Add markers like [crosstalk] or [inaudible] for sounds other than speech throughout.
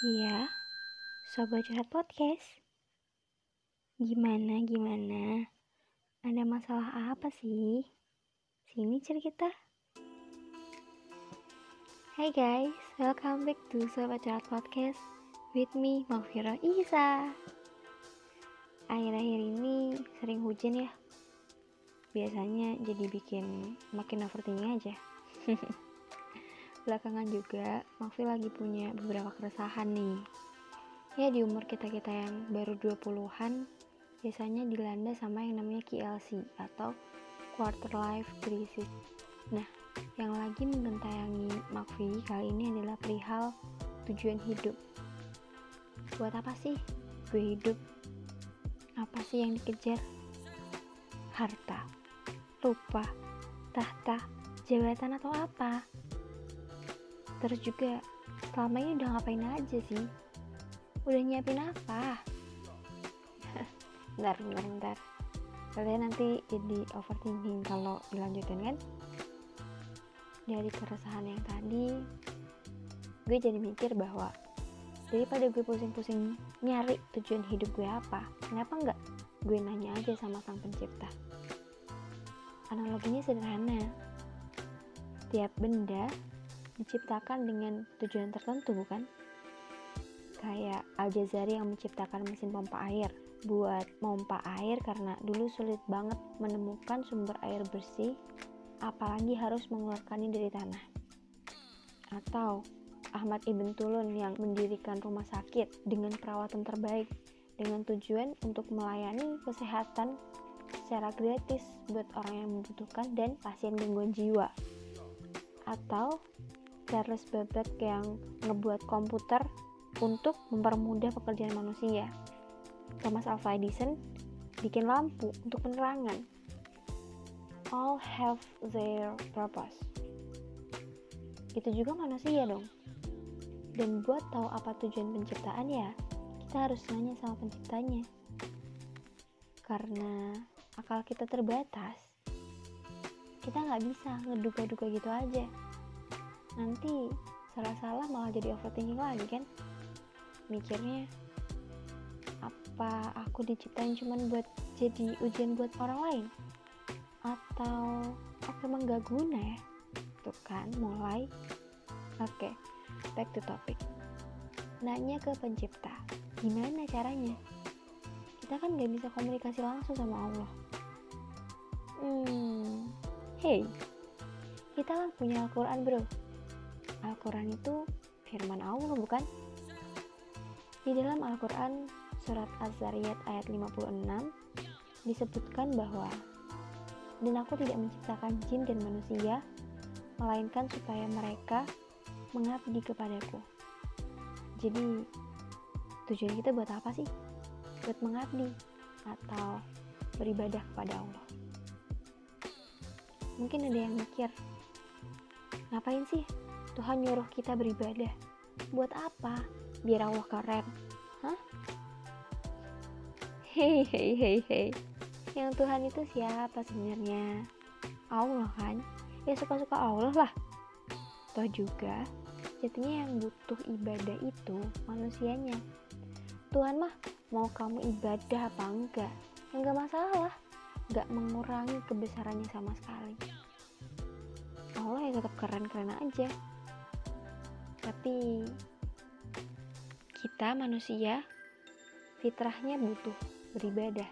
Iya, Sobat Curhat Podcast. Gimana, gimana? Ada masalah apa sih? Sini cerita. Hai guys, welcome back to Sobat Curhat Podcast with me, Mafira Isa. Akhir-akhir ini sering hujan ya. Biasanya jadi bikin makin overthinking aja. [laughs] belakangan juga Mafi lagi punya beberapa keresahan nih. Ya di umur kita-kita yang baru 20-an biasanya dilanda sama yang namanya KLC atau quarter life crisis. Nah yang lagi menggentayangi Makfi kali ini adalah perihal tujuan hidup. Buat apa sih gue hidup apa sih yang dikejar? Harta lupa tahta jabatan atau apa terus juga selama ini udah ngapain aja sih? Udah nyiapin apa? [laughs] Bentar bentar bentar. Kalian nanti jadi overthinking kalau dilanjutin kan? Dari keresahan yang tadi gue jadi mikir bahwa daripada gue pusing-pusing nyari tujuan hidup gue apa kenapa enggak gue nanya aja sama sang pencipta? Analoginya sederhana. Setiap benda diciptakan dengan tujuan tertentu bukan? Kayak Al-Jazari yang menciptakan mesin pompa air buat pompa air karena dulu sulit banget menemukan sumber air bersih apalagi harus mengeluarkannya dari tanah. Atau Ahmad Ibn Tulun yang mendirikan rumah sakit dengan perawatan terbaik dengan tujuan untuk melayani kesehatan secara gratis buat orang yang membutuhkan dan pasien gangguan jiwa. Atau Charles Babbage yang ngebuat komputer untuk mempermudah pekerjaan manusia. Thomas Alva Edison bikin lampu untuk penerangan. All have their purpose. Itu juga manusia dong. Dan buat tahu apa tujuan penciptaan ya, kita harus nanya sama penciptanya. Karena akal kita terbatas, kita nggak bisa ngeduga-duga gitu aja nanti salah-salah malah jadi overthinking lagi kan? Mikirnya apa aku diciptain cuman buat jadi ujian buat orang lain? Atau aku emang gak guna ya? Tuh kan mulai. Oke okay, back to topic. Nanya ke pencipta gimana caranya? Kita kan gak bisa komunikasi langsung sama Allah. Hmm hey kita kan punya Al-Quran bro Al-Quran itu firman Allah bukan? Di dalam Al-Quran surat Az-Zariyat ayat 56 disebutkan bahwa dan aku tidak menciptakan jin dan manusia melainkan supaya mereka mengabdi kepadaku. Jadi tujuan kita buat apa sih? Buat mengabdi atau beribadah kepada Allah. Mungkin ada yang mikir, ngapain sih Tuhan nyuruh kita beribadah. Buat apa? Biar Allah keren. Hah? Hei, hei, hei, hei. Yang Tuhan itu siapa sebenarnya? Allah kan? Ya suka-suka Allah lah. Toh juga, jadinya yang butuh ibadah itu manusianya. Tuhan mah mau kamu ibadah apa enggak? Enggak masalah. Enggak mengurangi kebesarannya sama sekali. Allah ya tetap keren-keren aja tapi kita manusia fitrahnya butuh beribadah.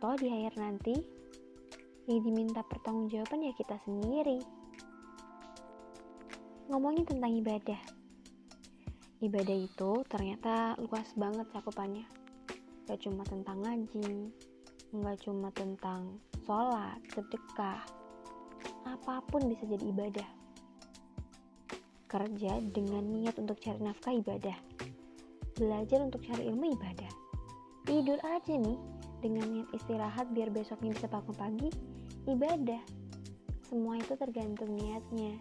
Toh di akhir nanti yang diminta pertanggungjawaban ya kita sendiri. Ngomongin tentang ibadah. Ibadah itu ternyata luas banget cakupannya. Gak cuma tentang ngaji gak cuma tentang sholat, sedekah apa pun bisa jadi ibadah kerja dengan niat untuk cari nafkah ibadah. Belajar untuk cari ilmu ibadah. Tidur aja nih dengan niat istirahat biar besoknya bisa bangun pagi, ibadah. Semua itu tergantung niatnya.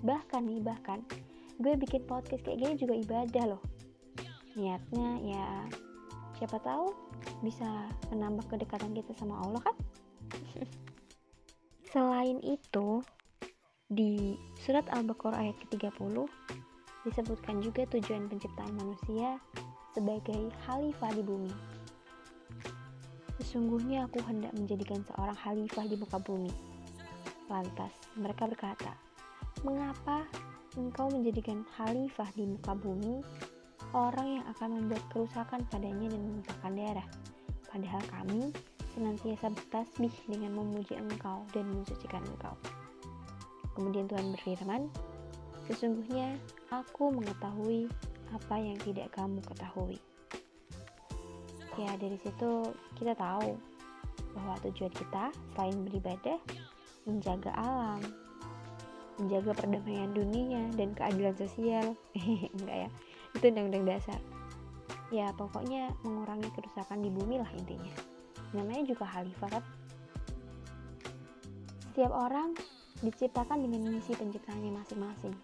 Bahkan nih, bahkan gue bikin podcast kayak gini juga ibadah loh. Niatnya ya siapa tahu bisa menambah kedekatan kita sama Allah kan? [laughs] Selain itu, di surat Al-Baqarah ayat ke-30 disebutkan juga tujuan penciptaan manusia sebagai khalifah di bumi. Sesungguhnya aku hendak menjadikan seorang khalifah di muka bumi. Lantas mereka berkata, "Mengapa engkau menjadikan khalifah di muka bumi orang yang akan membuat kerusakan padanya dan menumpahkan darah? Padahal kami senantiasa bertasbih dengan memuji engkau dan mensucikan engkau." Kemudian Tuhan berfirman, Sesungguhnya aku mengetahui apa yang tidak kamu ketahui. Ya, dari situ kita tahu bahwa tujuan kita selain beribadah, menjaga alam, menjaga perdamaian dunia dan keadilan sosial. [laughs] Enggak ya, itu undang-undang dasar. Ya, pokoknya mengurangi kerusakan di bumi lah intinya. Namanya juga khalifah kan. Setiap orang diciptakan dengan misi penciptaannya masing-masing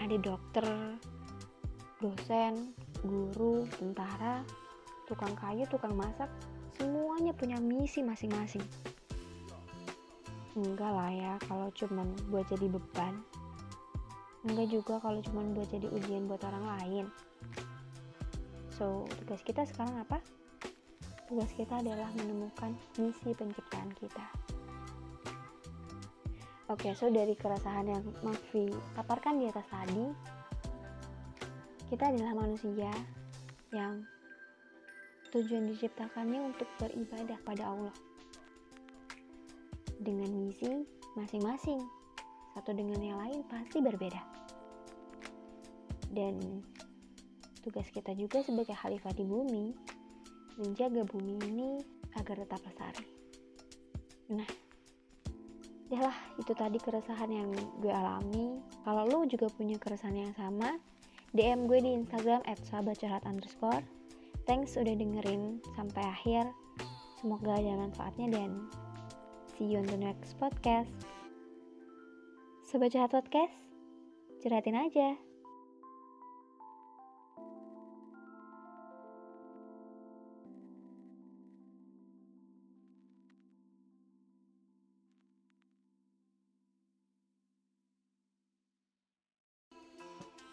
ada dokter, dosen, guru, tentara, tukang kayu, tukang masak, semuanya punya misi masing-masing. Enggak lah ya kalau cuman buat jadi beban. Enggak juga kalau cuman buat jadi ujian buat orang lain. So, tugas kita sekarang apa? Tugas kita adalah menemukan misi penciptaan kita. Oke, so dari keresahan yang Mafi paparkan di atas tadi, kita adalah manusia yang tujuan diciptakannya untuk beribadah pada Allah. Dengan misi masing-masing satu dengan yang lain pasti berbeda. Dan tugas kita juga sebagai khalifah di bumi menjaga bumi ini agar tetap lestari. Nah lah itu tadi keresahan yang gue alami. Kalau lo juga punya keresahan yang sama DM gue di Instagram at underscore. Thanks udah dengerin sampai akhir. Semoga ada manfaatnya dan see you on the next podcast. Sobat Curhat Podcast curhatin aja